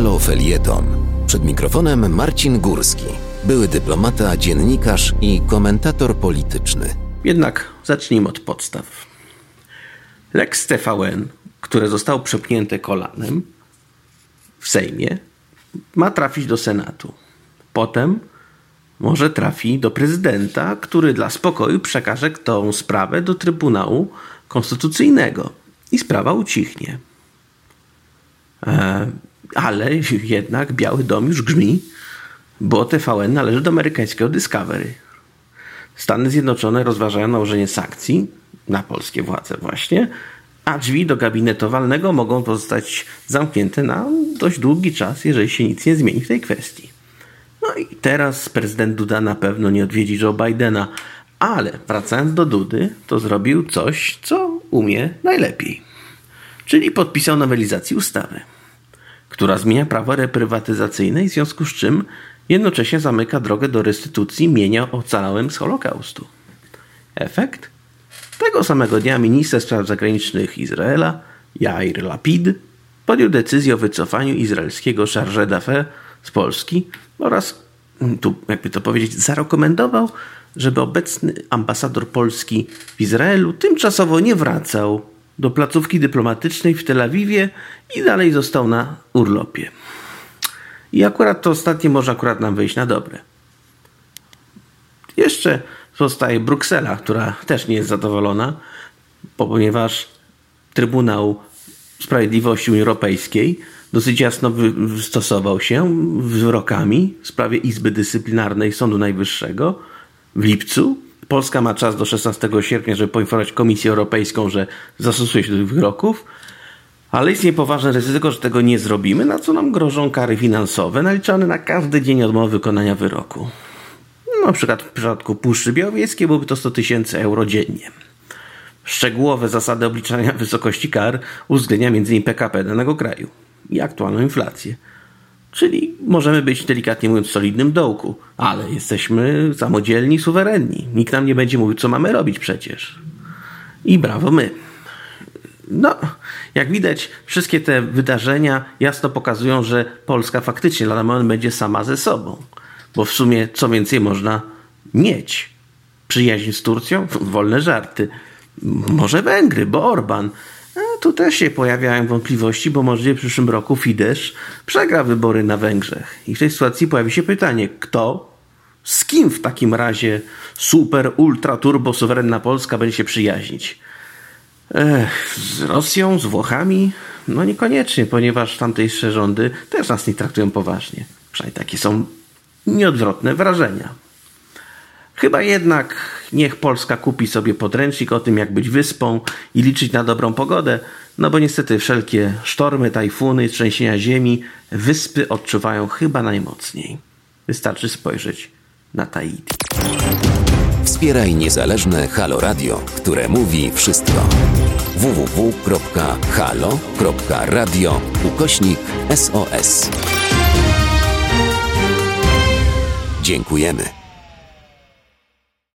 Halo Felieton. Przed mikrofonem Marcin Górski, były dyplomata, dziennikarz i komentator polityczny. Jednak zacznijmy od podstaw. Lex TVN, które zostało przepchnięte kolanem w Sejmie, ma trafić do Senatu. Potem może trafi do prezydenta, który dla spokoju przekaże tą sprawę do Trybunału Konstytucyjnego i sprawa ucichnie. E, ale jednak Biały Dom już grzmi, bo TVN należy do amerykańskiego Discovery. Stany Zjednoczone rozważają nałożenie sankcji na polskie władze właśnie, a drzwi do gabinetu walnego mogą pozostać zamknięte na dość długi czas, jeżeli się nic nie zmieni w tej kwestii. No i teraz prezydent Duda na pewno nie odwiedzi Joe Bidena, ale wracając do Dudy, to zrobił coś, co umie najlepiej. Czyli podpisał nowelizację ustawy, która zmienia prawo reprywatyzacyjne i w związku z czym jednocześnie zamyka drogę do restytucji mienia ocalałym z Holokaustu. Efekt? Tego samego dnia minister spraw zagranicznych Izraela, Jair Lapid, podjął decyzję o wycofaniu izraelskiego charge d'affaires z Polski oraz, mm, tu jakby to powiedzieć, zarekomendował, żeby obecny ambasador Polski w Izraelu tymczasowo nie wracał do placówki dyplomatycznej w Tel Awiwie i dalej został na urlopie. I akurat to ostatnie może akurat nam wyjść na dobre. Jeszcze pozostaje Bruksela, która też nie jest zadowolona, ponieważ Trybunał Sprawiedliwości Unii Europejskiej dosyć jasno wystosował się wyrokami w sprawie Izby Dyscyplinarnej Sądu Najwyższego w lipcu. Polska ma czas do 16 sierpnia, żeby poinformować Komisję Europejską, że zastosuje się do tych wyroków, ale istnieje poważne ryzyko, że tego nie zrobimy, na co nam grożą kary finansowe naliczane na każdy dzień odmowy wykonania wyroku. No, na przykład w przypadku Puszczy Białowieskiej byłoby to 100 tysięcy euro dziennie. Szczegółowe zasady obliczania wysokości kar uwzględnia m.in. PKP danego kraju i aktualną inflację. Czyli możemy być delikatnie mówiąc w solidnym dołku, ale jesteśmy samodzielni, suwerenni. Nikt nam nie będzie mówił, co mamy robić przecież. I brawo my. No, jak widać, wszystkie te wydarzenia jasno pokazują, że Polska faktycznie lada moment będzie sama ze sobą. Bo w sumie co więcej można mieć? Przyjaźń z Turcją? Wolne żarty. Może Węgry, bo Orban tu też się pojawiają wątpliwości, bo możliwie w przyszłym roku Fidesz przegra wybory na Węgrzech. I w tej sytuacji pojawi się pytanie, kto, z kim w takim razie super, ultra, turbo, suwerenna Polska będzie się przyjaźnić? Ech, z Rosją, z Włochami? No niekoniecznie, ponieważ tamtejsze rządy też nas nie traktują poważnie. Przynajmniej takie są nieodwrotne wrażenia. Chyba jednak niech Polska kupi sobie podręcznik o tym, jak być wyspą i liczyć na dobrą pogodę, no bo niestety wszelkie sztormy, tajfuny, trzęsienia ziemi wyspy odczuwają chyba najmocniej. Wystarczy spojrzeć na Tahiti. Wspieraj niezależne Halo Radio, które mówi wszystko. www.halo.radio ukośnik SOS. Dziękujemy.